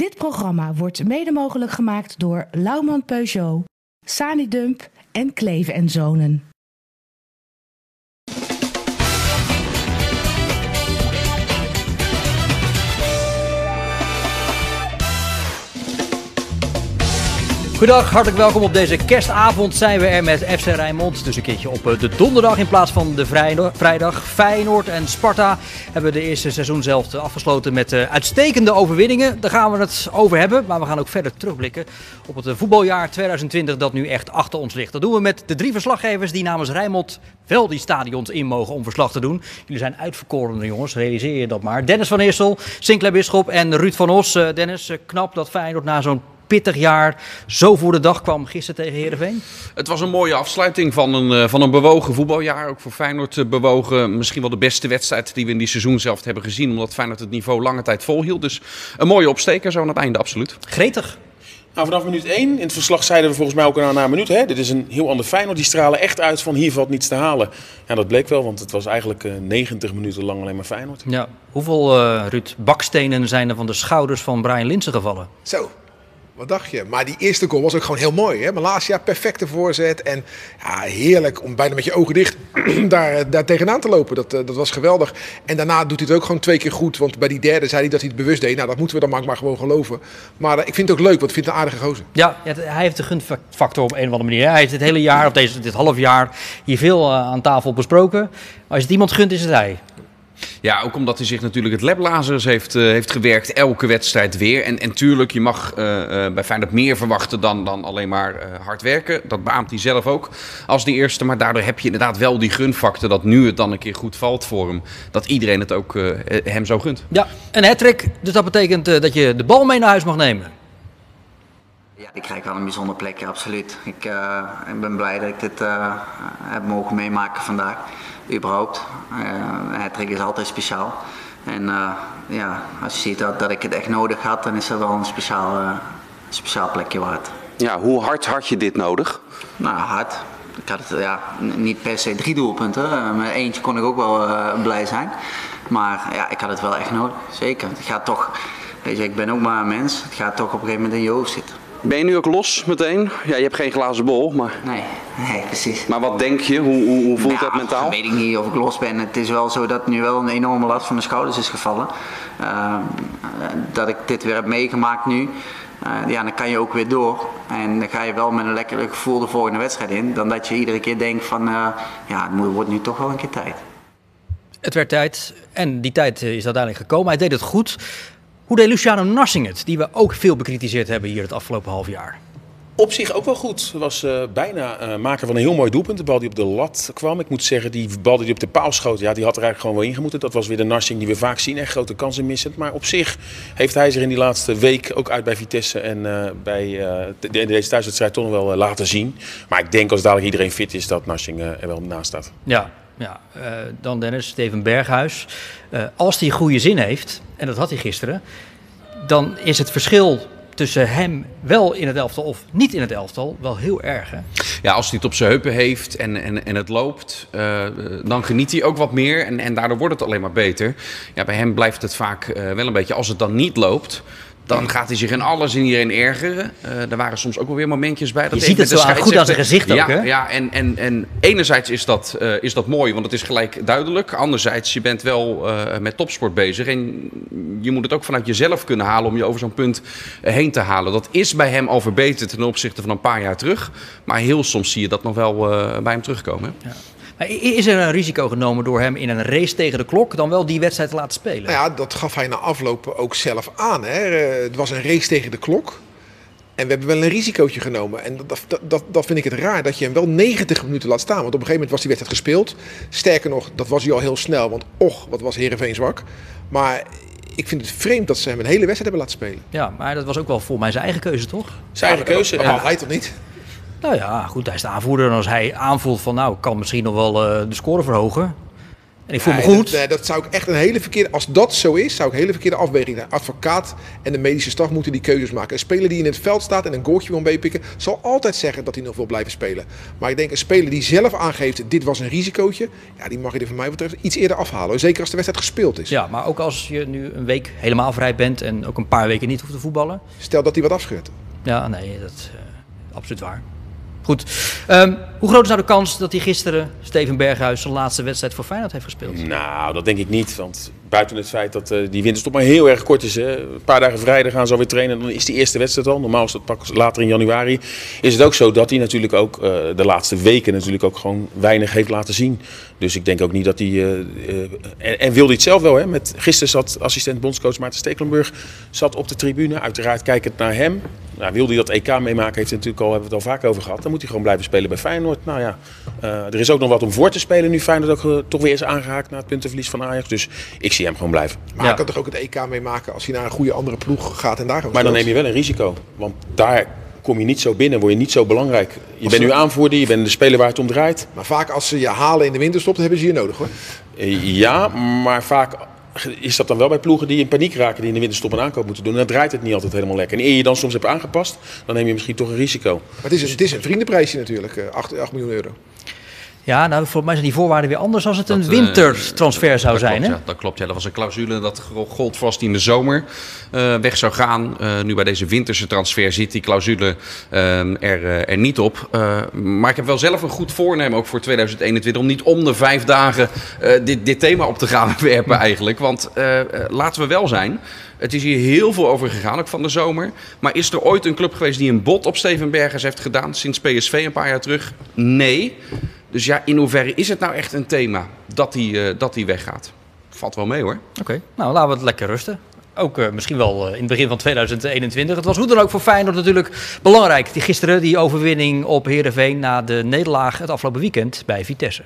Dit programma wordt mede mogelijk gemaakt door Lauwman Peugeot, Sanidump en Kleven en Zonen. Goedendag, hartelijk welkom op deze kerstavond zijn we er met FC Rijnmond. Dus een keertje op eh, de donderdag in plaats van de vrijdag. Feyenoord en Sparta hebben de eerste seizoen zelf afgesloten met eh, uitstekende overwinningen. Daar gaan we het over hebben, maar we gaan ook verder terugblikken op het eh, voetbaljaar 2020 dat nu echt achter ons ligt. Dat doen we met de drie verslaggevers die namens Rijnmond wel die stadions in mogen om verslag te doen. Jullie zijn uitverkorene jongens, realiseer je dat maar. Dennis van Eersel, Sinclair Bisschop en Ruud van Os. Dennis, knap dat Feyenoord na zo'n pittig jaar zo voor de dag kwam gisteren tegen Heerenveen? Het was een mooie afsluiting van een, eh, van een bewogen voetbaljaar. Ook voor Feyenoord eh, bewogen. Misschien wel de beste wedstrijd die we in die seizoen zelf hebben gezien. Omdat Feyenoord het niveau lange tijd volhield. Dus een mooie opsteker zo aan het einde, absoluut. Gretig. Nou, vanaf minuut 1, in het verslag zeiden we volgens mij ook al na een minuut, hè, dit is een heel ander Feyenoord. Die stralen echt uit van hier valt niets te halen. Ja, dat bleek wel, want het was eigenlijk uh, 90 minuten lang alleen maar Feyenoord. Ja. Hoeveel, uh, Ruud, bakstenen zijn er van de schouders van Brian Linsen gevallen? Zo, wat dacht je? Maar die eerste goal was ook gewoon heel mooi. Hè? Malasia, perfecte voorzet. En ja, heerlijk om bijna met je ogen dicht daar, eh, daar tegenaan te lopen. Dat, eh, dat was geweldig. En daarna doet hij het ook gewoon twee keer goed. Want bij die derde zei hij dat hij het bewust deed. Nou, dat moeten we dan maar, gewoon geloven. Maar uh, ik vind het ook leuk, want ik vind het een aardige gozer. Ja, hij heeft de gunfactor op een of andere manier. Hij heeft het hele jaar, of deze, dit half jaar, hier veel aan tafel besproken. Als het iemand gunt, is het hij. Ja, ook omdat hij zich natuurlijk het lablazers heeft, uh, heeft gewerkt. Elke wedstrijd weer. En, en tuurlijk, je mag uh, uh, bij Feyenoord meer verwachten dan, dan alleen maar hard werken. Dat beaamt hij zelf ook als die eerste. Maar daardoor heb je inderdaad wel die gunfactor dat nu het dan een keer goed valt voor hem. Dat iedereen het ook hem zo gunt. Ja, een hat Dus dat betekent dat je de bal mee naar huis mag nemen. Ja, die krijg wel een bijzonder plekje, absoluut. Ik, ik ben blij dat ik dit heb mogen meemaken vandaag überhaupt. Uh, hat is altijd speciaal. En uh, ja, als je ziet dat, dat ik het echt nodig had, dan is dat wel een speciaal, speciaal plekje waard. Ja, hoe hard had je dit nodig? Nou, hard. Ik had het ja, niet per se drie doelpunten. Met eentje kon ik ook wel blij zijn. Maar ja, ik had het wel echt nodig. Zeker. Het gaat toch, weet je, ik ben ook maar een mens. Het gaat toch op een gegeven moment in je hoofd zitten. Ben je nu ook los meteen? Ja, je hebt geen glazen bol, maar... Nee, nee precies. Maar wat denk je? Hoe, hoe, hoe voelt nou, dat mentaal? weet ik niet of ik los ben. Het is wel zo dat nu wel een enorme last van de schouders is gevallen. Uh, dat ik dit weer heb meegemaakt nu. Uh, ja, dan kan je ook weer door. En dan ga je wel met een lekker gevoel de volgende wedstrijd in. Dan dat je iedere keer denkt van, uh, ja, het wordt nu toch wel een keer tijd. Het werd tijd en die tijd is uiteindelijk gekomen. Hij deed het goed. Hoe deed Luciano Narsing het, die we ook veel bekritiseerd hebben hier het afgelopen half jaar? Op zich ook wel goed. Was uh, bijna uh, maken van een heel mooi doelpunt. De bal die op de lat kwam. Ik moet zeggen, die bal die op de paal schoot, ja, die had er eigenlijk gewoon wel ingemoeten. Dat was weer de Narsing die we vaak zien. Echt grote kansen missend. Maar op zich heeft hij zich in die laatste week ook uit bij Vitesse en uh, bij de, deze thuiswedstrijd toch nog wel laten zien. Maar ik denk als dadelijk iedereen fit is, dat Narsing er wel naast staat. Ja, ja, dan Dennis, Steven Berghuis. Als hij goede zin heeft, en dat had hij gisteren, dan is het verschil tussen hem wel in het elftal of niet in het elftal wel heel erg. Hè? Ja, als hij het op zijn heupen heeft en, en, en het loopt, uh, dan geniet hij ook wat meer en, en daardoor wordt het alleen maar beter. Ja, bij hem blijft het vaak wel een beetje, als het dan niet loopt, dan gaat hij zich in alles in iedereen ergeren. Uh, er waren soms ook wel weer momentjes bij. Dat je ziet het zo goed aan zijn gezicht ook, ja, hè? Ja, en, en, en enerzijds is dat, uh, is dat mooi, want het is gelijk duidelijk. Anderzijds, je bent wel uh, met topsport bezig. En je moet het ook vanuit jezelf kunnen halen om je over zo'n punt heen te halen. Dat is bij hem al verbeterd ten opzichte van een paar jaar terug. Maar heel soms zie je dat nog wel bij hem terugkomen. Ja. Is er een risico genomen door hem in een race tegen de klok dan wel die wedstrijd te laten spelen? Nou ja, dat gaf hij na afloop ook zelf aan. Hè. Eh, het was een race tegen de klok. En we hebben wel een risicootje genomen. En dat, dat, dat, dat, vind ik het raar, dat je hem wel 90 minuten laat staan. Want op een gegeven moment was die wedstrijd gespeeld. Sterker nog, dat was hij al heel snel. Want och, wat was Heerenveen zwak. Maar ik vind het vreemd dat ze hem een hele wedstrijd hebben laten spelen. Ja, maar dat was ook wel voor mij zijn eigen keuze, toch? Zijn eigen keuze. Maar ja. hij toch niet? Nou ja, goed, hij is de aanvoerder. En als hij aanvoelt van nou, kan misschien nog wel uh, de score verhogen. En ik voel me goed. Dat, nee, dat zou ik echt een hele verkeerde. Als dat zo is, zou ik een hele verkeerde afweging. De advocaat en de medische staf moeten die keuzes maken. Een speler die in het veld staat en een goaltje wil meepikken, zal altijd zeggen dat hij nog wil blijven spelen. Maar ik denk een speler die zelf aangeeft: dit was een risicootje, ja, die mag je er van mij betreft iets eerder afhalen. Zeker als de wedstrijd gespeeld is. Ja, maar ook als je nu een week helemaal vrij bent en ook een paar weken niet hoeft te voetballen. Stel dat hij wat afscheurt. Ja, nee, dat is eh, absoluut waar. Goed. Ehm, hoe groot is nou de kans dat hij gisteren, Steven Berghuis, zijn laatste wedstrijd voor Feyenoord heeft gespeeld? Nou, dat denk ik niet. Want buiten het feit dat eh, die winterstop maar heel erg kort is. Hè. Een paar dagen vrijdag gaan ze alweer trainen. Dan is die eerste wedstrijd al. Normaal is dat pak later in januari. Is het ook zo dat hij natuurlijk ook eh, de laatste weken natuurlijk ook gewoon weinig heeft laten zien. Dus ik denk ook niet dat hij... eh, en, en wilde het zelf wel. Hè. Met, gisteren zat assistent bondscoach Maarten Stekelenburg zat op de tribune. Uiteraard kijkend naar hem. Nou, wil hij dat EK meemaken, heeft natuurlijk al, hebben we het al vaak over gehad. Dan moet hij gewoon blijven spelen bij Feyenoord. Nou ja, er is ook nog wat om voor te spelen nu Feyenoord ook toch weer is aangehaakt na het puntenverlies van Ajax. Dus ik zie hem gewoon blijven. Maar Ja. hij kan toch ook het EK meemaken als hij naar een goede andere ploeg gaat en daar Maar dan neem je wel een risico. Want daar kom je niet zo binnen, word je niet zo belangrijk. Je bent nu aanvoerder, je bent de speler waar het om draait. Maar vaak als ze je halen in de winterstop, dan hebben ze je nodig hoor. Eh, Ja, maar vaak is dat dan wel bij ploegen die in paniek raken, die in de winterstop een aankoop moeten doen. Dan draait het niet altijd helemaal lekker. En eer je dan soms hebt aangepast, dan neem je misschien toch een risico. Maar het is, een- het is een vriendenprijsje natuurlijk, eh, 8, 8 miljoen euro. Ja, nou, volgens mij zijn die voorwaarden weer anders als het een Dat, eh, wintertransfer zou dat zijn. klopt, Hè? Ja, dat klopt. Ja, dat was een clausule dat gold voor hij in de zomer eh, weg zou gaan. Eh, nu bij deze winterse transfer zit die clausule er, er niet op. Maar ik heb wel zelf een goed voornemen, ook voor 2021, om niet om de vijf dagen dit, dit thema op te gaan werpen eigenlijk. Want laten we wel zijn, het is hier heel veel over gegaan, ook van de zomer. Maar is er ooit een club geweest die een bod op Steven Bergers heeft gedaan sinds PSV een paar jaar terug? Nee. Dus ja, in hoeverre is het nou echt een thema dat hij, eh, dat hij weggaat? Valt wel mee hoor. Oké, nou laten we het lekker rusten. Ook eh, misschien wel eh, in het begin van 2021. Het was hoe dan ook voor Feyenoord natuurlijk belangrijk. Die gisteren die overwinning op Heerenveen na de nederlaag het afgelopen weekend bij Vitesse.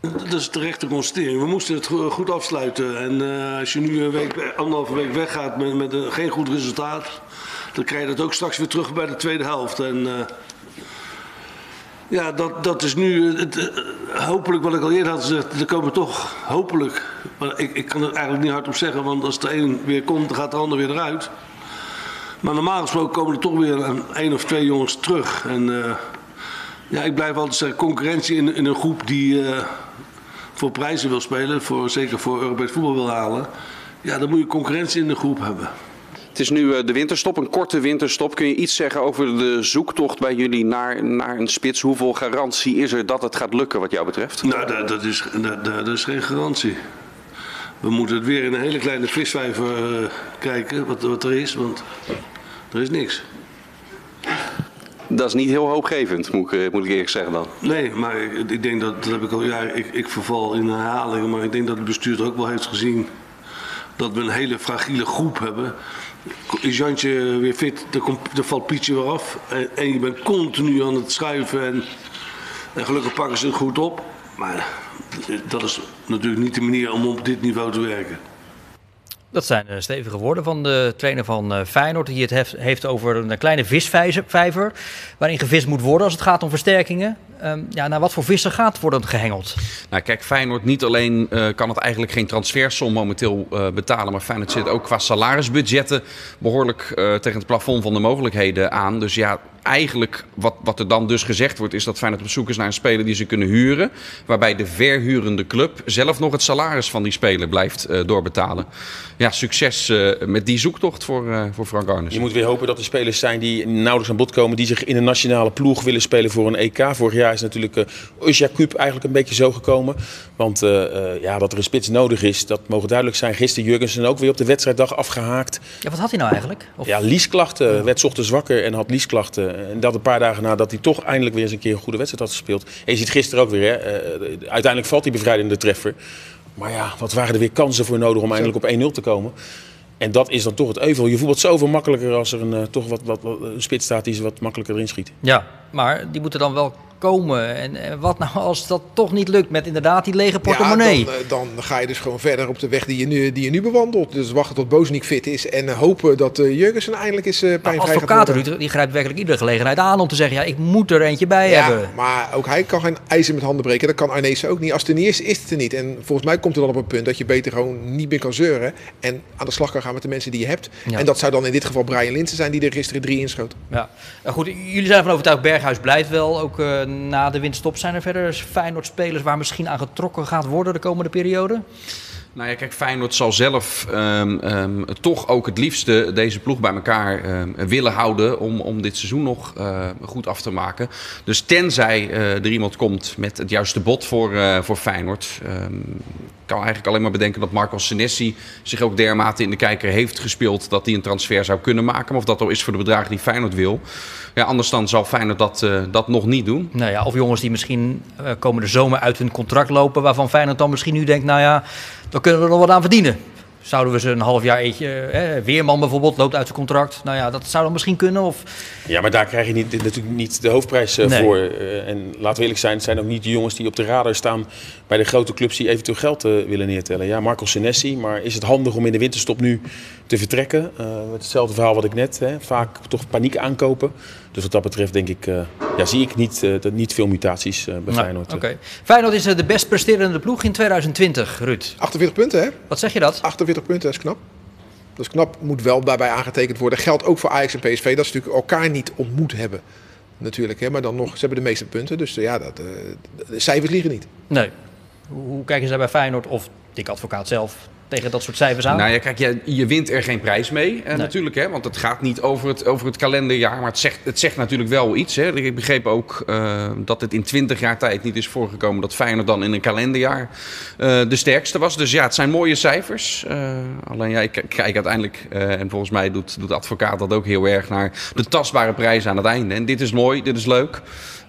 Dat is terecht te constateren. We moesten het go- goed afsluiten. En eh, als je nu een week, anderhalve week weggaat met, met een, geen goed resultaat, dan krijg je dat ook straks weer terug bij de tweede helft. En eh, ja, dat, dat is nu het, eh, hopelijk wat ik al eerder had gezegd. Er komen toch hopelijk, maar ik, ik kan er eigenlijk niet hard op zeggen, want als de een weer komt, dan gaat de ander weer eruit. Maar normaal gesproken komen er toch weer een, of twee jongens terug. En eh, ja, ik blijf altijd zeggen, concurrentie in, in een groep die eh, voor prijzen wil spelen, voor, zeker voor Europees voetbal wil halen. Ja, dan moet je concurrentie in de groep hebben. Het is nu eh, de winterstop, een korte winterstop. Kun je iets zeggen over de zoektocht bij jullie naar, naar een spits? Hoeveel garantie is er dat het gaat lukken wat jou betreft? Nou, dat, dat, is, dat, dat is geen garantie. We moeten het weer in een hele kleine visvijver eh, kijken, wat, wat er is, want er is niks. Dat is niet heel hoopgevend, moet ik, eh, moet ik eerlijk zeggen dan. Nee, maar ik, ik denk dat, dat heb ik al jaren, ik, ik verval in herhalingen, maar ik denk dat het bestuur het ook wel heeft gezien dat we een hele fragiele groep hebben. Is Jantje weer fit, dan, dan valt Pietje weer af. En, en je bent continu aan het schuiven en, en gelukkig pakken ze het goed op. Maar dat is natuurlijk niet de manier om op dit niveau te werken. Dat zijn eh, stevige woorden van de trainer van eh, Feyenoord. Die het heeft over een kleine visvijver. Waarin gevist moet worden als het gaat om versterkingen. Ehm, ja, naar wat voor vissen gaat worden gehengeld? Nou, kijk, Feyenoord niet alleen eh, kan het eigenlijk geen transfersom momenteel betalen, maar Feyenoord zit ook qua salarisbudgetten behoorlijk eh, tegen het plafond van de mogelijkheden aan. Dus ja, eigenlijk wat, wat er dan dus gezegd wordt, is dat Feyenoord op zoek is naar een speler die ze kunnen huren, waarbij de verhurende club zelf nog het salaris van die speler blijft eh, doorbetalen. Ja, succes eh, met die zoektocht voor, eh, voor Frank Arnes. Je moet weer hopen dat er spelers zijn die nauwelijks aan bod komen, die zich in een nationale ploeg willen spelen voor een EK. Vorig jaar is natuurlijk uh, Usja Kuip eigenlijk een beetje zo gekomen. Want uh, uh, ja, dat er een spits nodig is, dat mogen duidelijk zijn. Gisteren Jurgensen ook weer op de wedstrijddag afgehaakt. Ja, wat had hij nou eigenlijk? Of... Ja, liesklachten. Ja. Werd ochtends wakker en had liesklachten. En dat een paar dagen nadat hij toch eindelijk weer eens een keer een goede wedstrijd had gespeeld. En je ziet gisteren ook weer, hè, uiteindelijk valt die bevrijdende treffer. Maar ja, wat waren er weer kansen voor nodig om eindelijk op 1-0 te komen. En dat is dan toch het euvel. Je voetbalt zoveel makkelijker als er een, uh, toch wat, wat, wat, een spits staat die ze wat makkelijker erin schiet. Ja, maar die moeten dan wel komen. En, en wat nou als dat toch niet lukt met inderdaad die lege portemonnee? Ja, dan, eh, dan ga je dus gewoon verder op de weg die je nu, die je nu bewandelt. Dus wachten tot Bozeniek fit is en eh, hopen dat uh, Jurgensen eindelijk eens uh, pijnvrij gaat advocaat. Ruud, die grijpt werkelijk iedere gelegenheid aan om te zeggen... ja, ik moet er eentje bij Ja, hebben. maar ook hij kan geen ijzer met handen breken. Dat kan Arnees ook niet. Als het er niet is, is het er niet. En volgens mij komt het dan op een punt dat je beter gewoon niet meer kan zeuren. En aan de slag kan gaan met de mensen die je hebt. Ja. En dat zou dan in dit geval Brian Linsen zijn die er gisteren drie inschoot. Ja. Nou goed, jullie zijn ervan overtuigd, Berghuis blijft wel. Ook eh, na de winststop zijn er verder Feyenoord-spelers... waar misschien aan getrokken gaat worden de komende periode? Nou ja, kijk, Feyenoord zal zelf ehm, ehm, toch ook het liefste deze ploeg bij elkaar ehm, willen houden om, om dit seizoen nog eh, goed af te maken. Dus tenzij eh, er iemand komt met het juiste bod voor, eh, voor Feyenoord, ehm, kan eigenlijk alleen maar bedenken dat Marco Senesi zich ook dermate in de kijker heeft gespeeld dat hij een transfer zou kunnen maken. Maar of dat al is voor de bedragen die Feyenoord wil. Ja, anders dan zal Feyenoord dat, dat nog niet doen. Nou ja, of jongens die misschien komende zomer uit hun contract lopen... waarvan Feyenoord dan misschien nu denkt, nou ja, dan kunnen we er nog wat aan verdienen. Zouden we ze een half jaar eentje... Eh, Weerman bijvoorbeeld loopt uit zijn contract. Nou ja, dat zou dan misschien kunnen. Of Ja, maar daar krijg je niet, natuurlijk niet de hoofdprijs eh, Nee. voor. Eh, en laten we eerlijk zijn, het zijn ook niet de jongens die op de radar staan bij de grote clubs die eventueel geld eh, willen neertellen. Ja, Marco Senesi, maar is het handig om in de winterstop nu te vertrekken? Eh, met hetzelfde verhaal wat ik net, hè, vaak toch paniek aankopen. Dus wat dat betreft denk ik, eh, ja, zie ik niet, eh, dat niet veel mutaties bij Nou, Feyenoord. Oké. Feyenoord is de best presterende ploeg in 2020, Ruud. 48 punten, hè? Wat zeg je dat? 48 punten, dat is knap. Dat is knap, moet wel daarbij aangetekend worden. Geldt ook voor Ajax en PSV, dat ze natuurlijk elkaar niet ontmoet hebben. Natuurlijk, hè? maar dan nog, ze hebben de meeste punten. Dus ja, dat, eh, de cijfers liegen niet. Nee. Hoe, hoe kijken ze daar bij Feyenoord of Dick Advocaat zelf tegen dat soort cijfers aan? Nou ja, kijk, je, je wint er geen prijs mee eh, natuurlijk. Hè, want het gaat niet over het, over het kalenderjaar. Maar het zegt, het zegt natuurlijk wel iets. Hè. Ik begreep ook eh, dat het in 20 jaar tijd niet is voorgekomen... dat Feyenoord dan in een kalenderjaar eh, de sterkste was. Dus ja, het zijn mooie cijfers. Alleen ja, ik kijk uiteindelijk... en volgens mij doet, doet de advocaat dat ook heel erg... naar de tastbare prijs aan het einde. En dit is mooi, dit is leuk.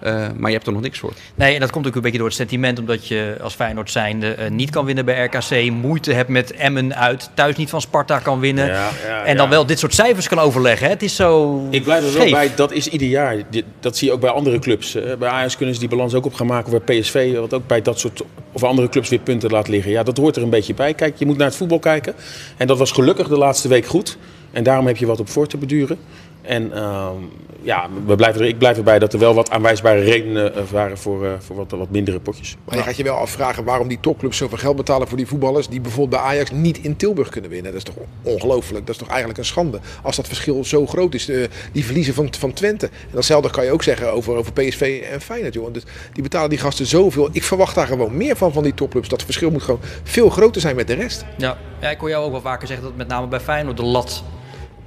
Eh, maar je hebt er nog niks voor. Nee, en dat komt ook een beetje door het sentiment, omdat je als Feyenoord zijnde eh, niet kan winnen bij RKC, moeite hebt met Emmen uit, thuis niet van Sparta kan winnen. Ja, ja, en dan ja. wel dit soort cijfers kan overleggen. Hè? Het is zo. Ik blijf er wel bij, dat is ieder jaar. Dat zie je ook bij andere clubs. Bij Ajax kunnen ze die balans ook op gaan maken. Bij PSV, wat ook bij dat soort of andere clubs weer punten laat liggen. Ja, dat hoort er een beetje bij. Kijk, je moet naar het voetbal kijken. En dat was gelukkig de laatste week goed. En daarom heb je wat op voor te beduren. En ehm, ja, we blijven er, ik blijf erbij dat er wel wat aanwijsbare redenen eh, waren voor, eh, voor wat, wat mindere potjes. Maar je gaat je wel afvragen waarom die topclubs zoveel geld betalen voor die voetballers die bijvoorbeeld bij Ajax niet in Tilburg kunnen winnen. Dat is toch ongelooflijk. Dat is toch eigenlijk een schande. Als dat verschil zo groot is, eh, die verliezen van, van Twente. En datzelfde kan je ook zeggen over, over PSV en Feyenoord. Joh. Dus die betalen die gasten zoveel. Ik verwacht daar gewoon meer van, van die topclubs. Dat verschil moet gewoon veel groter zijn met de rest. Ja. ja, ik hoor jou ook wel vaker zeggen dat met name bij Feyenoord de lat,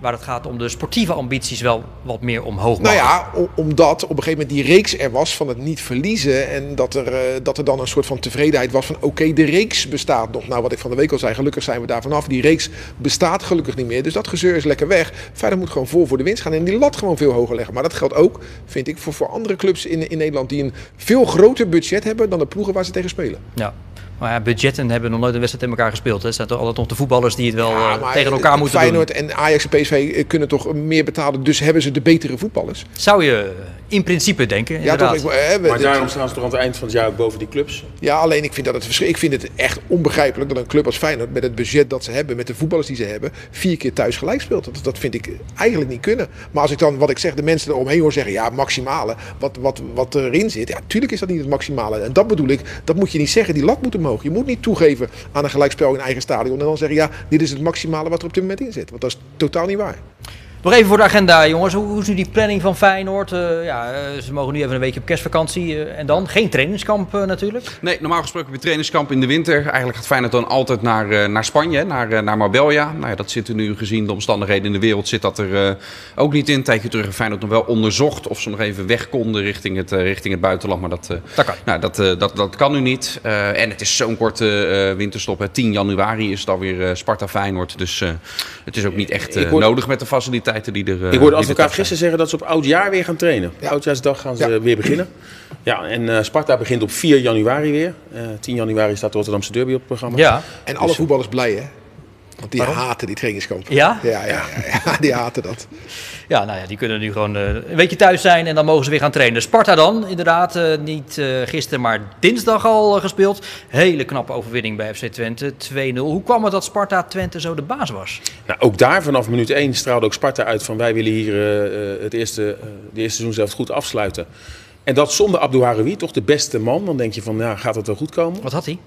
waar het gaat om de sportieve ambities, wel wat meer omhoog mag. Nou ja, omdat op een gegeven moment die reeks er was van het niet verliezen. En dat er, eh, dat er dan een soort van tevredenheid was van oké, de reeks bestaat nog. Nou, wat ik van de week al zei, gelukkig zijn we daar vanaf. Die reeks bestaat gelukkig niet meer. Dus dat gezeur is lekker weg. Verder moet gewoon vol voor de winst gaan en die lat gewoon veel hoger leggen. Maar dat geldt ook, vind ik, voor, voor andere clubs in, in Nederland die een veel groter budget hebben dan de ploegen waar ze tegen spelen. Ja. Maar ja, budgetten hebben nog nooit een wedstrijd in elkaar gespeeld. Hè. Het zijn toch altijd nog de voetballers die het wel Ja, eh, tegen elkaar moeten Feyenoord doen. en Ajax en PSV kunnen toch meer betalen, dus hebben ze de betere voetballers. Zou je in principe denken, Ja, toch? Ik, eh, we- Maar daarom staan ze toch aan het eind van het jaar ook boven die clubs. Ja, alleen ik vind, dat het ik vind het echt onbegrijpelijk dat een club als Feyenoord met het budget dat ze hebben, met de voetballers die ze hebben, vier keer thuis gelijk speelt. Dat, dat vind ik eigenlijk niet kunnen. Maar als ik dan, wat ik zeg, de mensen eromheen hoor zeggen, ja, maximale, wat, wat, wat erin zit, ja, tuurlijk is dat niet het maximale. En dat bedoel ik, dat moet je niet zeggen, die lat moet omhoog. Je moet niet toegeven aan een gelijkspel in eigen stadion en dan zeggen, ja, dit is het maximale wat er op dit moment in zit. Want dat is totaal niet waar. Nog even voor de agenda, jongens. Hoe, hoe is nu die planning van Feyenoord? Eh, ja, eh, ze mogen nu even een weekje op kerstvakantie. eh, en dan geen trainingskamp eh, natuurlijk. Nee, normaal gesproken heb je trainingskamp in de winter. Eigenlijk gaat Feyenoord dan altijd naar, eh, naar Spanje, naar, naar Marbella. Nou ja, dat zit er nu gezien de omstandigheden in de wereld zit dat er eh, ook niet in. Een tijdje terug heeft Feyenoord nog wel onderzocht of ze nog even weg konden richting het, richting het buitenland. Maar dat, eh, Dat kan. Nou, dat, eh, dat, dat kan nu niet. Eh, en het is zo'n korte eh, winterstop. Hè. 10 januari is het alweer eh, Sparta Feyenoord. Dus eh, het is ook niet echt nodig met de faciliteiten die er eh, Ik hoorde advocaat gisteren zeggen dat ze op oudjaar weer gaan trainen. Ja. Oudjaarsdag gaan ze Ja. weer beginnen. Ja, en eh, Sparta begint op 4 januari weer. Eh 10 januari staat de Rotterdamse derby op het programma. Ja, En alle Dus- voetballers blij, hè? Want die haten die trainingskamp. Ja? Ja, ja, ja, ja, die haten dat. Ja, nou ja, die kunnen nu gewoon eh, een weekje thuis zijn en dan mogen ze weer gaan trainen. Sparta dan, inderdaad, eh, niet eh, gisteren, maar dinsdag al gespeeld. Hele knappe overwinning bij FC Twente, 2-0. Hoe kwam het dat Sparta Twente zo de baas was? Nou, ook daar vanaf minuut 1 straalde ook Sparta uit van wij willen hier eh, eh, het eerste, eh, de eerste seizoen zelf goed afsluiten. En dat zonder Abdou Harawi, toch de beste man. Dan denk je van, ja, gaat het wel goed komen? Wat had hij?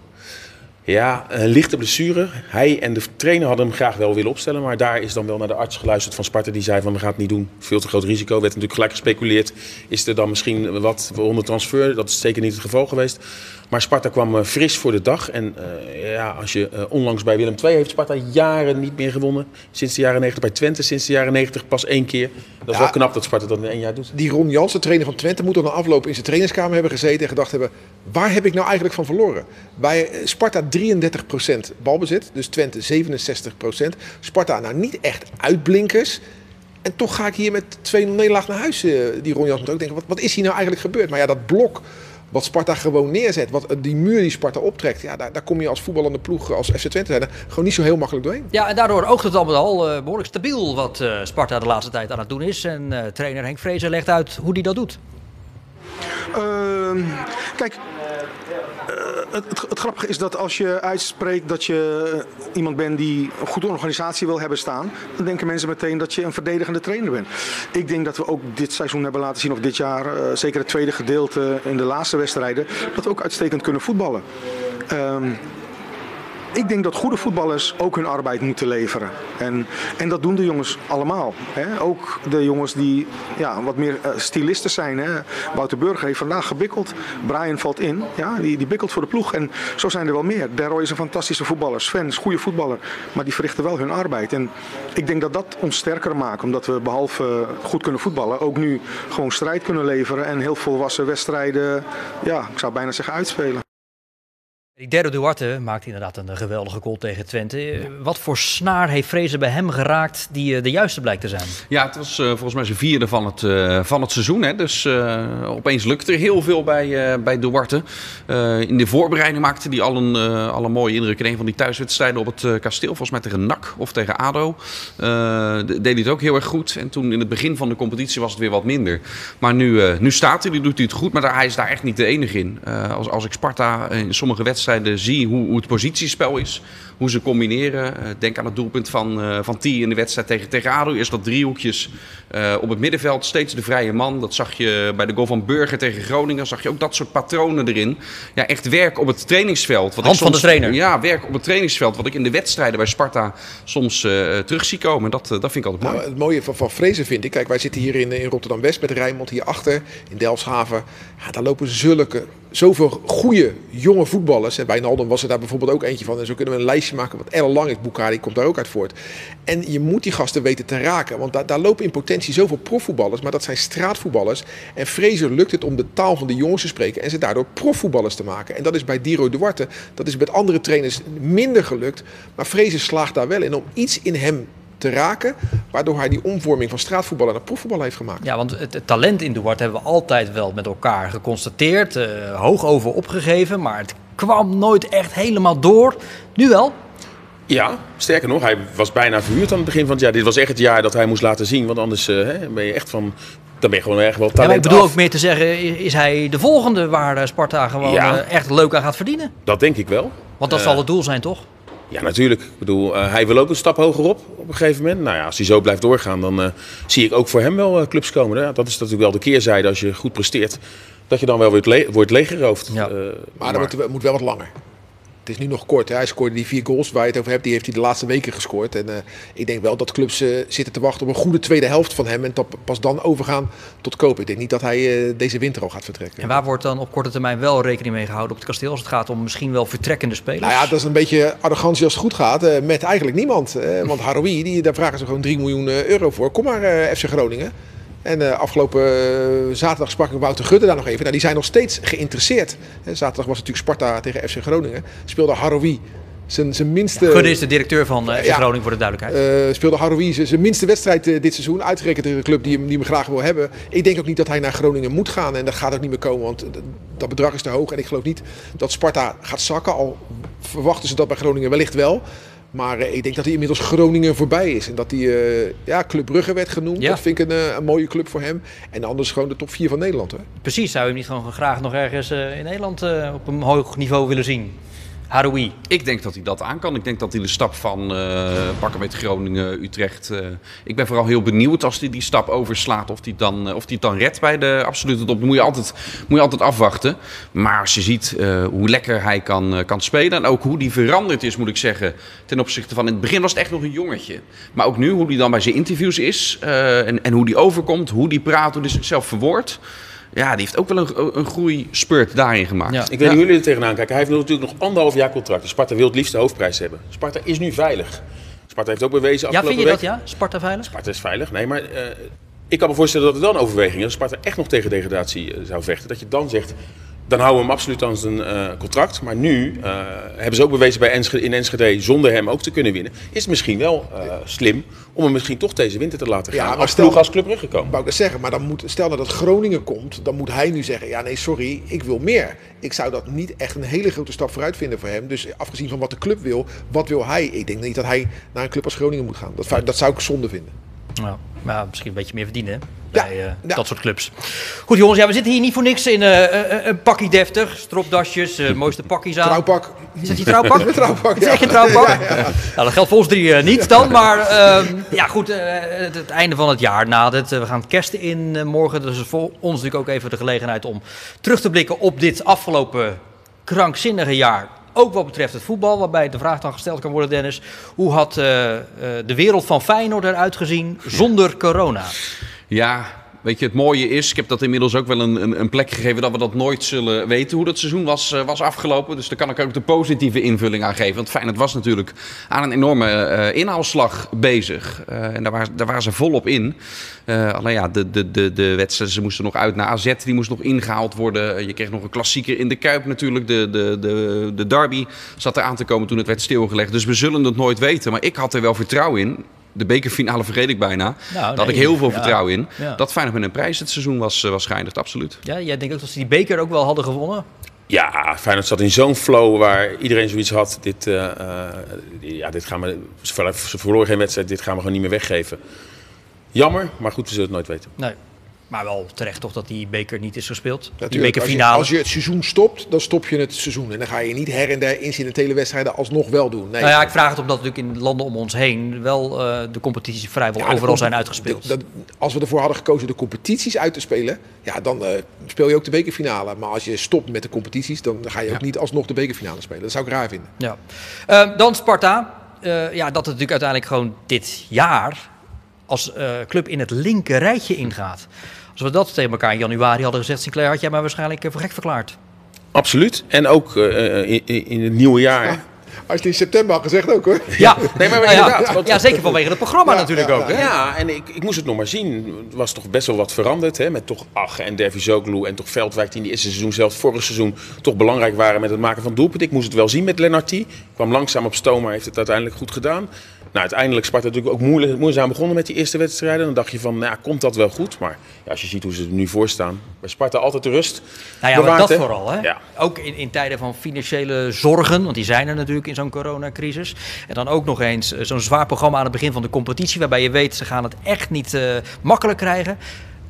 Ja, een lichte blessure. Hij en de trainer hadden hem graag wel willen opstellen. Maar daar is dan wel naar de arts geluisterd van Sparta. Die zei van we gaan het niet doen. Veel te groot risico. Werd natuurlijk gelijk gespeculeerd. Is er dan misschien wat onder transfer? Dat is zeker niet het geval geweest. Maar Sparta kwam eh, fris voor de dag. En eh, ja, als je eh, onlangs bij Willem II heeft Sparta jaren niet meer gewonnen. Sinds de jaren 90 bij Twente. Sinds de jaren 90 pas één keer. Dat is Ja. wel knap dat Sparta dat in één jaar doet. Die Ron Jansen, trainer van Twente, moet dan na afloop in zijn trainingskamer hebben gezeten en gedacht hebben: waar heb ik nou eigenlijk van verloren? Bij Sparta 33% balbezit, dus Twente 67%. Sparta nou niet echt uitblinkers. En toch ga ik hier met 2-0 nederlaag naar huis. Die Ron Jansen moet ook denken: wat, wat is hier nou eigenlijk gebeurd? Maar ja, dat blok wat Sparta gewoon neerzet, wat, die muur die Sparta optrekt, ja, daar, daar kom je als voetballende ploeg, als FC Twente zijn, gewoon niet zo heel makkelijk doorheen. Ja, en daardoor oogt het allemaal al eh, behoorlijk stabiel wat eh, Sparta de laatste tijd aan het doen is. En eh, trainer Henk Vrezer legt uit hoe hij dat doet. Ehm, kijk, het, het, het grappige is dat als je uitspreekt dat je eh, iemand bent die een goede organisatie wil hebben staan, dan denken mensen meteen dat je een verdedigende trainer bent. Ik denk dat we ook dit seizoen hebben laten zien, of dit jaar, eh, zeker het tweede gedeelte in de laatste wedstrijden, dat we ook uitstekend kunnen voetballen. Ehm, ik denk dat goede voetballers ook hun arbeid moeten leveren. En, en dat doen de jongens allemaal. Hè? Ook de jongens die ja, wat meer eh, stilisten zijn. Hè? Wouter Burger heeft vandaag gebikkeld. Brian valt in. Ja? Die, die bikkelt voor de ploeg. En zo zijn er wel meer. Deroy is een fantastische voetballer. Sven is een goede voetballer. Maar die verrichten wel hun arbeid. En ik denk dat dat ons sterker maakt. Omdat we behalve eh, goed kunnen voetballen. Ook nu gewoon strijd kunnen leveren. En heel volwassen wedstrijden. Ja, ik zou bijna zeggen uitspelen. Die derde Duarte maakt inderdaad een geweldige goal tegen Twente. Wat voor snaar heeft Vrezer bij hem geraakt die eh, de juiste blijkt te zijn? Ja, het was eh, volgens mij zijn vierde van het, eh, van het seizoen. Hè. Dus opeens lukte er heel veel bij, bij Duarte. In de voorbereiding maakte hij al een, al een mooie indruk in een van die thuiswedstrijden op het kasteel. Volgens mij tegen NAC of tegen ADO. deed hij het ook heel erg goed. En toen in het begin van de competitie was het weer wat minder. Maar nu, nu staat hij, nu doet hij het goed. Maar daar, hij is daar echt niet de enige in. als, als ik Sparta in sommige wedstrijden zie hoe, hoe het positiespel is hoe ze combineren. Uh, denk aan het doelpunt van, uh, van T in de wedstrijd tegen, tegen ADO. Eerst dat driehoekjes uh, op het middenveld, steeds de vrije man. Dat zag je bij de goal van Burger tegen Groningen. Zag je ook dat soort patronen erin. Ja, echt werk op het trainingsveld. Wat Hand ik soms, van de trainer. Ja, werk op het trainingsveld. Wat ik in de wedstrijden bij Sparta soms uh, terug zie komen. Dat, dat vind ik altijd mooi. Nou, het mooie van, van Vrezen vind ik. Kijk, wij zitten hier in, in Rotterdam-West met Rijnmond hierachter. In Delfshaven. Ja, daar lopen zulke, zoveel goede jonge voetballers. En bij Naldum was er daar bijvoorbeeld ook eentje van. En zo kunnen we een lijstje maken wat erg lang is. Bukari komt daar ook uit voort. En je moet die gasten weten te raken. Want daar, daar lopen in potentie zoveel profvoetballers. Maar dat zijn straatvoetballers. En Fraser lukt het om de taal van de jongens te spreken. En ze daardoor profvoetballers te maken. En dat is bij Diro Duarte. Dat is met andere trainers minder gelukt. Maar Fraser slaagt daar wel in om iets in hem te raken. Waardoor hij die omvorming van straatvoetballer naar profvoetbal heeft gemaakt. Ja, want het, het, talent in Duarte hebben we altijd wel met elkaar geconstateerd. Uh, hoog over opgegeven. Maar het kwam nooit echt helemaal door. Nu wel. Ja, sterker nog, hij was bijna verhuurd aan het begin van het jaar. Dit was echt het jaar dat hij moest laten zien. Want anders uh, ben je echt van. Dan ben je gewoon erg wel talent ja, maar ik bedoel af. ook meer te zeggen, is, hij de volgende waar Sparta gewoon ja. echt leuk aan gaat verdienen? Dat denk ik wel. Want dat uh, zal het doel zijn, toch? Ja, natuurlijk. Ik bedoel, uh, hij wil ook een stap hoger op op een gegeven moment. Nou ja, als hij zo blijft doorgaan, dan uh, zie ik ook voor hem wel uh, clubs komen. Hè? Dat is natuurlijk wel de keerzijde als je goed presteert. Dat je dan wel weer le wordt leeggeroofd. Ja. maar, maar dat moet, moet wel wat langer. Het is nu nog kort. Hè. Hij scoorde die vier goals waar je het over hebt. Die heeft hij de laatste weken gescoord. En uh, ik denk wel dat clubs uh, zitten te wachten op een goede tweede helft van hem. En top, pas dan overgaan tot kopen. Ik denk niet dat hij uh, deze winter al gaat vertrekken. En waar wordt dan op korte termijn wel rekening mee gehouden op het kasteel? Als het gaat om misschien wel vertrekkende spelers? Nou ja, dat is een beetje arrogantie als het goed gaat. met eigenlijk niemand. want Haroui, die, daar vragen ze gewoon 3 miljoen euro voor. Kom maar FC Groningen. En uh, afgelopen uh, zaterdag sprak ik Wouter Gudde daar nog even. Nou, die zijn nog steeds geïnteresseerd. He, zaterdag was natuurlijk Sparta tegen FC Groningen. Speelde Haroui zijn, zijn minste... Gudde is de directeur van uh, FC ja, Groningen voor de duidelijkheid. speelde Haroui zijn, zijn minste wedstrijd dit seizoen. Uitgerekend tegen een club die hem, die hem graag wil hebben. Ik denk ook niet dat hij naar Groningen moet gaan. En dat gaat ook niet meer komen, want dat bedrag is te hoog. En ik geloof niet dat Sparta gaat zakken. Al verwachten ze dat bij Groningen wellicht wel. Maar eh, ik denk dat hij inmiddels Groningen voorbij is. En dat hij eh, ja, Club Brugge werd genoemd. Ja. Dat vind ik een, eh, een mooie club voor hem. En anders gewoon de top 4 van Nederland. Hè? Precies, zou je hem niet gewoon graag nog ergens in Nederland op een hoog niveau willen zien? Haroui. Ik denk dat hij dat aan kan. Ik denk dat hij de stap van eh pakken met Groningen, Utrecht. eh, ik ben vooral heel benieuwd als hij die stap overslaat. Of hij dan, eh, of dan redt bij de absolute top. Moet je altijd, moet je altijd afwachten. Maar als je ziet hoe lekker hij kan, kan spelen. En ook hoe die veranderd is, moet ik zeggen. Ten opzichte van in het begin was het echt nog een jongetje. Maar ook nu, hoe hij dan bij zijn interviews is. en, en hoe die overkomt, hoe die praat, hoe hij zichzelf verwoordt. Ja, die heeft ook wel een, een groeispurt daarin gemaakt. Ja. Ik weet niet hoe jullie er tegenaan kijken. Hij heeft natuurlijk nog anderhalf jaar contract. Dus Sparta wil het liefst de hoofdprijs hebben. Sparta is nu veilig. Sparta heeft ook bewezen Ja, afgelopen vind je dat ja? Sparta veilig? Sparta is veilig. Nee, maar eh, ik kan me voorstellen dat er dan overweging is. Als Sparta echt nog tegen degradatie eh, zou vechten. Dat je dan zegt, dan houden we hem absoluut aan zijn eh, contract. Maar nu eh, hebben ze ook bewezen bij Enschede, in Enschede zonder hem ook te kunnen winnen. Is het misschien wel eh, slim om hem misschien toch deze winter te laten Ja, gaan. maar als stel- ploeg als Club Brugge komen. Wou ik dat zeggen, maar dan moet, stel dat Groningen komt, dan moet hij nu zeggen: ja, nee, sorry, ik wil meer. Ik zou dat niet echt een hele grote stap vooruit vinden voor hem. Dus afgezien van wat de club wil, wat wil hij? Ik denk niet dat hij naar een club als Groningen moet gaan. Dat, dat zou ik zonde vinden. Nou, maar misschien een beetje meer verdienen Ja, bij eh, ja. dat soort clubs. Goed jongens, ja, we zitten hier niet voor niks in eh, eh, een pakkie deftig. Stropdasjes, mooiste pakjes aan. Trouwpak. Is dat je trouwpak? Een trouwpak, Het is echt trouwpak? Nou, dat geldt voor ons drie niet dan. Maar ehm, ja, goed, het, het einde van het jaar nadert. We gaan kersten in morgen. Dus voor ons natuurlijk ook even de gelegenheid om terug te blikken op dit afgelopen krankzinnige jaar. Ook wat betreft het voetbal, waarbij de vraag dan gesteld kan worden, Dennis. Hoe had eh, eh, de wereld van Feyenoord eruit gezien zonder corona? Ja, weet je, het mooie is, ik heb dat inmiddels ook wel een, een, een plek gegeven dat we dat nooit zullen weten hoe dat seizoen was, eh, was afgelopen. Dus daar kan ik ook de positieve invulling aan geven. Want Feyenoord was natuurlijk aan een enorme eh, inhaalslag bezig. Eh, en daar waren, daar waren ze volop in. Alleen ja, de, de, de, de wedstrijden, ze moesten nog uit naar AZ, die moest nog ingehaald worden. Je kreeg nog een klassieker in de Kuip natuurlijk. De, de, de, de derby zat er aan te komen toen het werd stilgelegd. Dus we zullen het nooit weten. Maar ik had er wel vertrouwen in. De bekerfinale vergeet ik bijna. Nou, Daar had nee, ik heel veel ja. vertrouwen in. Ja. Dat Feyenoord met een prijs het seizoen was, eh, was geëindigd, absoluut. Ja, jij denkt ook dat ze die beker ook wel hadden gewonnen? Ja, Feyenoord zat in zo'n flow waar iedereen zoiets had. Dit, eh, eh, ja, dit gaan we, ze verloren geen wedstrijd, dit gaan we gewoon niet meer weggeven. Jammer, maar goed, we zullen het nooit weten. Nee. Maar wel terecht toch dat die beker niet is gespeeld. die Natuurlijk, als, je, bekerfinale. als je het seizoen stopt, dan stop je het seizoen. En dan ga je niet her en der incidentele wedstrijden alsnog wel doen. Nee. Nou ja, ik vraag het omdat natuurlijk in landen om ons heen wel eh, de competities vrijwel Ja, overal zijn uitgespeeld. de- als we ervoor hadden gekozen de competities uit te spelen, ja, dan eh, speel je ook de bekerfinale. Maar als je stopt met de competities, dan ga je ook niet alsnog de bekerfinale spelen. Dat zou ik raar vinden. Ja. Eh, dan Sparta. Eh, ja, dat het natuurlijk uiteindelijk gewoon dit jaar als eh, club in het linker rijtje ingaat. Als we dat tegen elkaar in januari hadden gezegd, Sinclair, had jij mij waarschijnlijk eh, voor gek verklaard. Absoluut. En ook eh, in, het nieuwe jaar. Als je het in september had gezegd ook hoor. Ja, Nee, maar ja, inderdaad, want- ja, zeker vanwege het programma Ja, natuurlijk ja, ook. Hè? Ja, en ik, ik moest het nog maar zien. Er was toch best wel wat veranderd. Hè? Met toch Ach en Dervis Zoglu en toch Veldwijk die in die eerste seizoen, zelfs vorig seizoen, toch belangrijk waren met het maken van doelpunten. Ik moest het wel zien met Lennartie. Kwam langzaam op stoom, maar heeft het uiteindelijk goed gedaan. Nou, uiteindelijk Sparta natuurlijk ook moeilijk, moeizaam begonnen met die eerste wedstrijden. Dan dacht je van, nou, ja, komt dat wel goed? Maar ja, als je ziet hoe ze er nu voor staan. Bij Sparta altijd de rust. Nou ja, maar bewaard, dat hè? vooral. Hè? Ja. Ook in, in tijden van financiële zorgen, want die zijn er natuurlijk in zo'n coronacrisis. En dan ook nog eens eh, zo'n zwaar programma aan het begin van de competitie, waarbij je weet ze gaan het echt niet eh, makkelijk krijgen.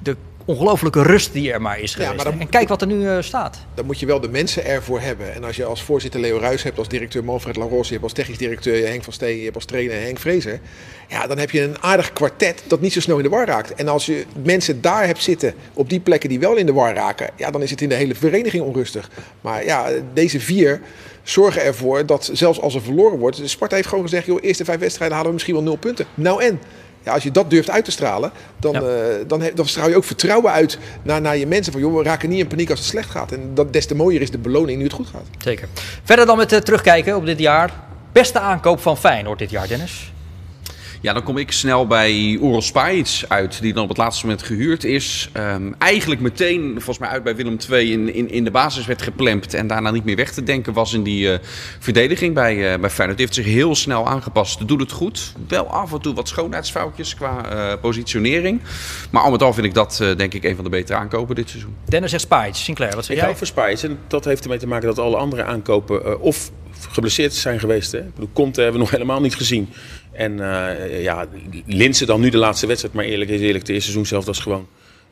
De ongelofelijke rust die er maar is Ja, geweest. maar dan- hè. En kijk wat er nu eh, staat. Dan moet je wel de mensen ervoor hebben. En als je als voorzitter Leo Ruijs hebt, als directeur Manfred Laros, je hebt als technisch directeur Henk van Steen, je hebt als trainer Henk Vrezer. Ja, dan heb je een aardig kwartet dat niet zo snel in de war raakt. En als je mensen daar hebt zitten, op die plekken die wel in de war raken, ja, dan is het in de hele vereniging onrustig. Maar ja, deze vier zorgen ervoor dat zelfs als er verloren wordt, de Sparta heeft gewoon gezegd, joh, eerste vijf wedstrijden halen we misschien wel nul punten. Nou en? Ja, als je dat durft uit te stralen, dan, Ja. eh, dan straal je ook vertrouwen uit naar, naar je mensen. Van joh, we raken niet in paniek als het slecht gaat. En dat, des te mooier is de beloning nu het goed gaat. Zeker. Verder dan met eh, terugkijken op dit jaar. Beste aankoop van Feyenoord dit jaar, Dennis. Ja, dan kom ik snel bij Oral Spajic uit, die dan op het laatste moment gehuurd is. Ehm, eigenlijk meteen, volgens mij uit bij Willem II, in, in, in de basis werd geplemd. En daarna niet meer weg te denken was in die eh, verdediging bij, eh bij Feyenoord. Die heeft zich heel snel aangepast, doet het goed. Wel af en toe wat schoonheidsfoutjes qua eh, positionering. Maar al met al vind ik dat, eh, denk ik, een van de betere aankopen dit seizoen. Dennis zegt Spajic. Sinclair, wat zeg Ik jij? hou van Spice en dat heeft ermee te maken dat alle andere aankopen eh, of geblesseerd zijn geweest. Hè? Ik bedoel, Conte hebben we nog helemaal niet gezien. En uh, ja, Linse dan nu de laatste wedstrijd. Maar eerlijk is eerlijk, de eerste seizoen zelf was gewoon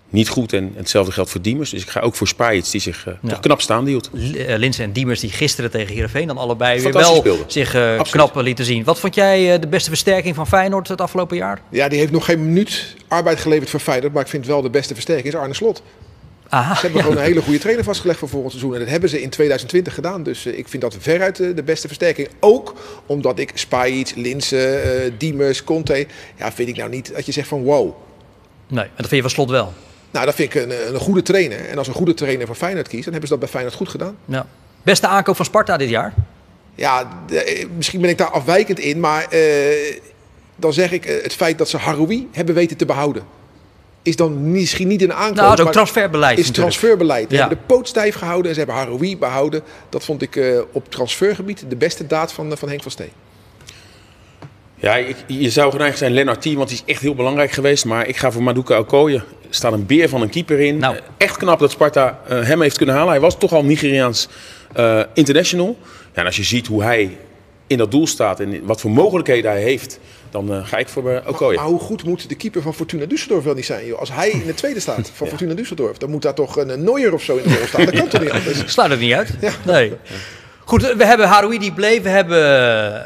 niet goed. En hetzelfde geldt voor Diemers. Dus ik ga ook voor Spajic, die zich uh, ja. toch knap staande hield. Linse en Diemers die gisteren tegen Heerenveen dan allebei weer wel speelden. zich uh, knap lieten zien. Wat vond jij de beste versterking van Feyenoord het afgelopen jaar? Ja, die heeft nog geen minuut arbeid geleverd voor Feyenoord. Maar ik vind wel de beste versterking is Arne Slot. Aha, ze hebben ja. gewoon een hele goede trainer vastgelegd voor volgend seizoen. En dat hebben ze in 2020 gedaan. Dus uh, ik vind dat veruit de, de beste versterking. Ook omdat ik Spajic, Linse, uh, Diemers, Conte... Ja, vind ik nou niet dat je zegt van wow. Nee, en dat vind je van slot wel? Nou, dat vind ik een, een goede trainer. En als een goede trainer voor Feyenoord kiest... dan hebben ze dat bij Feyenoord goed gedaan. Ja. Beste aankoop van Sparta dit jaar? Ja, de, misschien ben ik daar afwijkend in. Maar uh, dan zeg ik het feit dat ze Haroui hebben weten te behouden is dan misschien niet een aankoop. Nou, dat is ook transferbeleid. Is transferbeleid. Ze hebben de poot stijf gehouden en ze hebben Haroui behouden. Dat vond ik uh, op transfergebied de beste daad van, uh, van Henk van Steen. Ja, ik, je zou geneigd zijn Lennart T, want die is echt heel belangrijk geweest. Maar ik ga voor Maduka Okoye. Er staat een beer van een keeper in. Nou. Uh, echt knap dat Sparta hem heeft kunnen halen. Hij was toch al Nigeriaans international. Ja, en als je ziet hoe hij in dat doel staat en wat voor mogelijkheden hij heeft dan uh, ga ik voor uh, Okoye. Maar, maar, hoe goed moet de keeper van Fortuna Düsseldorf wel niet zijn? Joh? Als hij in de tweede staat van ja. Fortuna Düsseldorf, dan moet daar toch een, Neuer of zo in de rol staan. Dat kan toch niet anders? Slaat het niet uit? Ja. Nee. Goed, we hebben Haroui die bleef, we hebben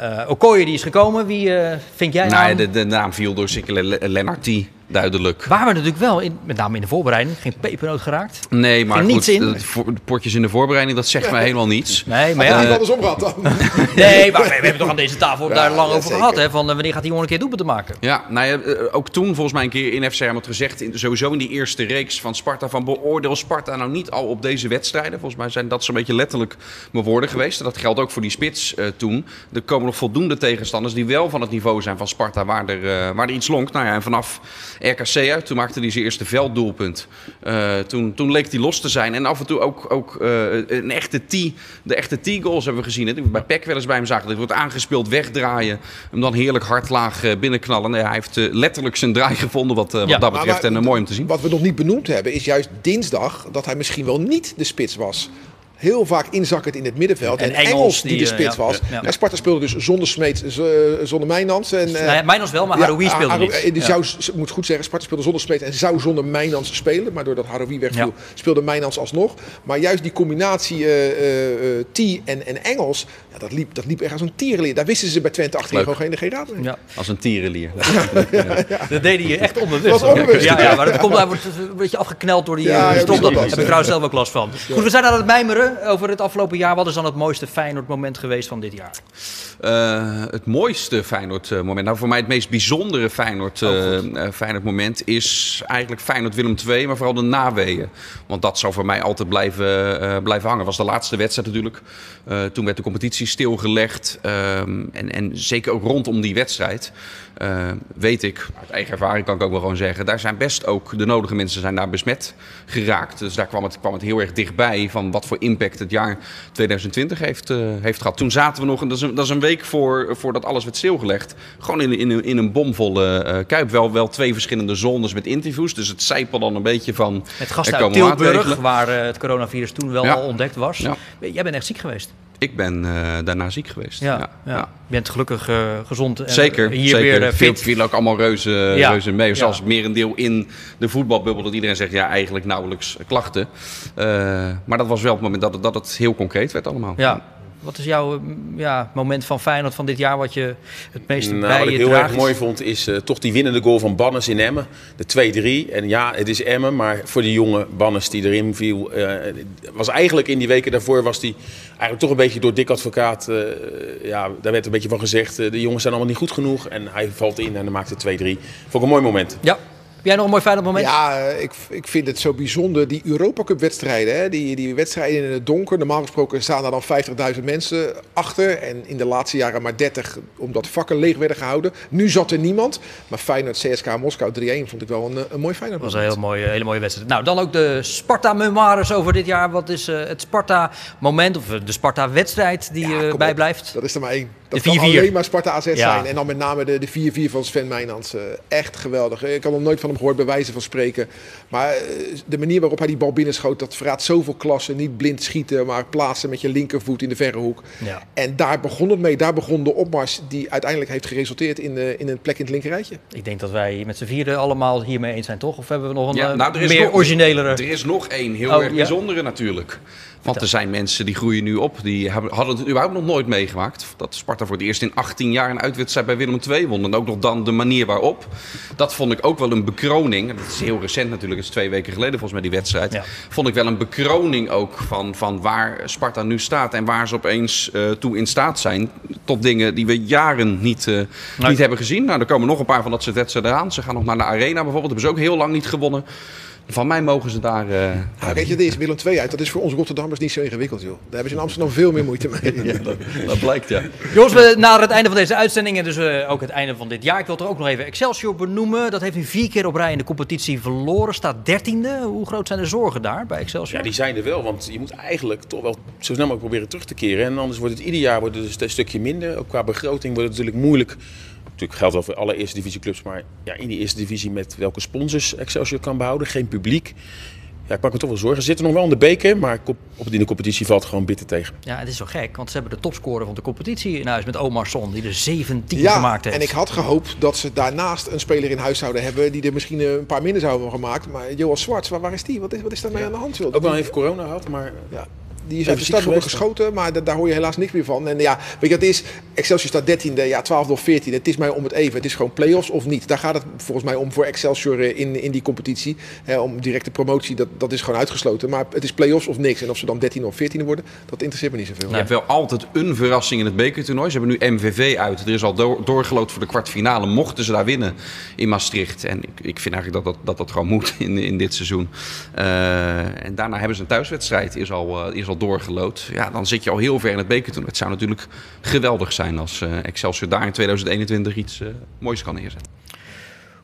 uh, Okoye die is gekomen. Wie uh, vind jij nou? De, de naam viel door Sikkele Lennartie duidelijk. Waar we natuurlijk wel, in, met name in de voorbereiding, geen pepernoot geraakt. Nee, maar goed, in. De, de, potjes in de voorbereiding, dat zegt ja. mij helemaal niets. Nee, maar ja. Uh, andersom gehad dan. nee, maar we, we, hebben toch aan deze tafel ja, daar lang ja, over zeker. gehad, hè, van wanneer gaat die jongen een keer doelpunt te maken. Ja, nou ja, ook toen volgens mij een keer in FC het gezegd, in, sowieso in die eerste reeks van Sparta, van beoordeel Sparta nou niet al op deze wedstrijden. Volgens mij zijn dat zo'n beetje letterlijk mijn woorden geweest. Dat geldt ook voor die spits uh, toen. Er komen nog voldoende tegenstanders die wel van het niveau zijn van Sparta, waar er, uh, waar er iets lonkt. Nou ja, en vanaf RKC uit, toen maakte hij zijn eerste velddoelpunt. Uh, toen, toen leek hij los te zijn. En af en toe ook, ook uh, een echte T, de echte T-goals hebben we gezien. Hè? Bij Peck wel eens bij hem zagen. Dat wordt aangespeeld, wegdraaien. Hem dan heerlijk hardlaag uh, binnenknallen. Nee, hij heeft letterlijk zijn draai gevonden wat, wat ja. dat betreft. Maar, en mooi om te zien. Wat we nog niet benoemd hebben is juist dinsdag dat hij misschien wel niet de spits was heel vaak inzakkend in het middenveld. En, en Engels, Engels, die, die de spits ja, was. Ja, ja. Sparta speelde dus zonder Smeet, zonder Mijnans. En, uh, nee, Mijnans wel, maar Haroui speelde niet. Die zou, moet goed zeggen, Sparta speelde zonder Smeet en zou zonder Mijnans spelen. Maar doordat Haroui wegviel, speelde Mijnans alsnog. Maar juist die combinatie uh, uh, T en, en Engels, ja, dat, liep, dat liep echt als een tierenlier. Daar wisten ze bij Twente achterin gewoon geen, geen raad mee. Ja. Als een tierenlier. Dat deed hij echt onbewust. Dat onbewust. Ja, ja, maar dat komt, hij wordt een beetje afgekneld door die ja, stop. Daar heb ik trouwens zelf ook last van. Goed, we zijn aan het mijmeren over het afgelopen jaar. Wat is dan het mooiste Feyenoord moment geweest van dit jaar? Uh, het mooiste Feyenoord moment. Nou, voor mij het meest bijzondere Feyenoord, uh, oh, Feyenoord moment is eigenlijk Feyenoord Willem II, maar vooral de naweeën. Want dat zou voor mij altijd blijven, uh, blijven hangen. was de laatste wedstrijd natuurlijk. toen werd de competitie stilgelegd. en, en zeker ook rondom die wedstrijd. Uh, weet ik, uit eigen ervaring kan ik ook wel gewoon zeggen, daar zijn best ook de nodige mensen zijn daar besmet geraakt. Dus daar kwam het, kwam het heel erg dichtbij van wat voor impact het jaar 2020 heeft, uh, heeft gehad. Toen zaten we nog, dat is een, dat is een week voor, voordat alles werd stilgelegd, gewoon in, in, in een bomvolle uh, kuip. Wel, wel twee verschillende zones met interviews, dus het zijpelde dan een beetje van... Het gasthuis Tilburg, waar het coronavirus toen wel ja. al ontdekt was. Ja. Jij bent echt ziek geweest. Ik ben daarna ziek geweest. Ja, ja. Je bent gelukkig gezond. En zeker, hier zeker. weer uh, fit. Viel ook allemaal reuze, ja. reuze mee. Zoals ja. merendeel in de voetbalbubbel dat iedereen zegt... ja, eigenlijk nauwelijks klachten. maar dat was wel het moment dat het, dat het heel concreet werd allemaal. Ja. Wat is jouw ja, moment van Feyenoord van dit jaar wat je het meest nou, bij wat ik heel draagt? erg mooi vond is uh, toch die winnende goal van Bannes in Emmen. De 2-3. En ja, het is Emmen, maar voor die jonge Bannes die erin viel... Uh, was eigenlijk in die weken daarvoor was die eigenlijk toch een beetje door dik advocaat... Uh, ja, daar werd een beetje van gezegd, de jongens zijn allemaal niet goed genoeg. En hij valt in en dan maakt het 2-3. Vond ik een mooi moment. Ja. Heb jij nog een mooi fijn moment? Ja, ik, ik vind het zo bijzonder. Die Europa Cup wedstrijden, hè? Die, die wedstrijden in het donker. Normaal gesproken staan daar dan 50.000 mensen achter. En in de laatste jaren maar 30, omdat vakken leeg werden gehouden. Nu zat er niemand. Maar Feyenoord CSK Moskou 3-1 vond ik wel een, een mooi Feyenoord. Dat was een heel mooie, hele mooie wedstrijd. Nou, dan ook de Sparta-memoires over dit jaar. Wat is uh, het Sparta-moment of de Sparta-wedstrijd die ja, uh, bijblijft? Dat is er maar één. Dat De kan 4-4. alleen maar Sparta AZ Ja. zijn. En dan met name de, de 4-4 van Sven Meijnans. Eh, echt geweldig. Ik had nog nooit van hem gehoord, bij wijze van spreken. Maar eh, de manier waarop hij die bal binnenschoot, dat verraadt zoveel klasse. Niet blind schieten, maar plaatsen met je linkervoet in de verre hoek. Ja. En daar begon het mee. Daar begon de opmars die uiteindelijk heeft geresulteerd in, de, in een plek in het linkerrijtje. Ik denk dat wij met z'n vieren allemaal hiermee eens zijn, toch? Of hebben we nog een Ja, eh, nou, er is meer nog- originelere... Er is nog één heel Oh, erg ja? bijzondere natuurlijk. Want er zijn mensen die groeien nu op. Die hebben, hadden het überhaupt nog nooit meegemaakt. Dat Sparta voor het eerst in 18 jaar een uitwedstrijd bij Willem II won. En ook nog dan de manier waarop. Dat vond ik ook wel een bekroning. Dat is heel recent natuurlijk. Het is twee weken geleden volgens mij die wedstrijd. Ja. Vond ik wel een bekroning ook van, van waar Sparta nu staat. En waar ze opeens eh, toe in staat zijn. Tot dingen die we jaren niet, eh, niet hebben gezien. Nou, er komen nog een paar van dat soort wedstrijden aan. Ze gaan nog naar de Arena bijvoorbeeld. Hebben ze ook heel lang niet gewonnen. Van mij mogen ze daar... eh, Nou, weet je, dit is Willem II uit. Dat is voor ons Rotterdammers niet zo ingewikkeld, joh. Daar hebben ze in Amsterdam veel meer moeite mee. dat blijkt, ja. Jongens, we naar het einde van deze uitzending en dus eh, ook het einde van dit jaar. Ik wil er ook nog even Excelsior benoemen. Dat heeft nu vier keer op rij in de competitie verloren. Staat dertiende. Hoe groot zijn de zorgen daar bij Excelsior? Ja, die zijn er wel, want je moet eigenlijk toch wel zo snel mogelijk proberen terug te keren. En anders wordt het ieder jaar wordt het dus een stukje minder. Ook qua begroting wordt het natuurlijk moeilijk. Natuurlijk geldt wel voor alle eerste divisieclubs, maar ja, in die eerste divisie met welke sponsors Excelsior kan behouden. Geen publiek. Ja, ik maak me toch wel zorgen. Ze zitten nog wel in de beker, maar kop- op in de competitie valt het gewoon bitter tegen. Ja, het is zo gek, want ze hebben de topscorer van de competitie in huis met Omar Son, die er 17 Ja, gemaakt heeft. en ik had gehoopt dat ze daarnaast een speler in huis zouden hebben die er misschien een paar minder zouden hebben gemaakt. Maar Joas Zwarts, waar, waar is die? Wat is, wat is daarmee aan de hand? joh? Ook wel even corona gehad, maar Ja, die is uit de geweest, geschoten, maar da- daar hoor je helaas niks meer van. En ja, weet je wat het is? Excelsior staat 13e, ja, 12e of 14e. Het is mij om het even. Het is gewoon play-offs of niet. Daar gaat het volgens mij om voor Excelsior eh, in, in die competitie. Hè, om directe promotie, dat, dat is gewoon uitgesloten. Maar het is play-offs of niks. En of ze dan 13e of 14e worden, dat interesseert me niet zoveel. Je hebt wel altijd een verrassing in het bekertoernooi. Ze hebben nu MVV uit. Er is al door, doorgeloot voor de kwartfinale. Mochten ze daar winnen in Maastricht. En ik, ik vind eigenlijk dat dat, dat, dat gewoon moet in, in dit seizoen. Eh, en daarna hebben ze een thuiswedstrijd. Is al, eh, is al doorgeloot. Ja, dan zit je al heel ver in het bekertoernooi. Het zou natuurlijk geweldig zijn als eh, Excelsior daar in 2021 iets eh, moois kan neerzetten.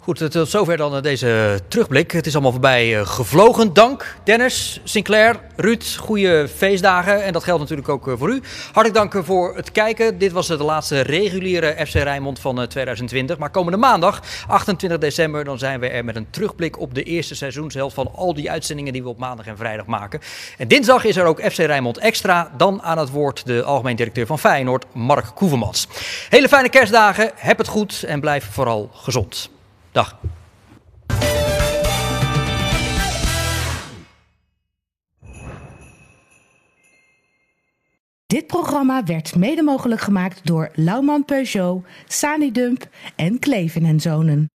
Goed, eh, tot zover dan eh, deze terugblik. Het is allemaal voorbij eh, gevlogen. Dank Dennis, Sinclair, Ruud. Goede feestdagen. En dat geldt natuurlijk ook voor u. Hartelijk dank voor het kijken. Dit was de laatste reguliere FC Rijnmond van eh, 2020. Maar komende maandag, 28 december, dan zijn we er met een terugblik op de eerste seizoenshelft van al die uitzendingen die we op maandag en vrijdag maken. En dinsdag is er ook FC Rijnmond Extra. Dan aan het woord de algemeen directeur van Feyenoord, Mark Koevermans. Hele fijne kerstdagen. Heb het goed en blijf vooral gezond. Dag. Dit programma werd mede mogelijk gemaakt door Lauwman Peugeot, Sanidump en Kleven en Zonen.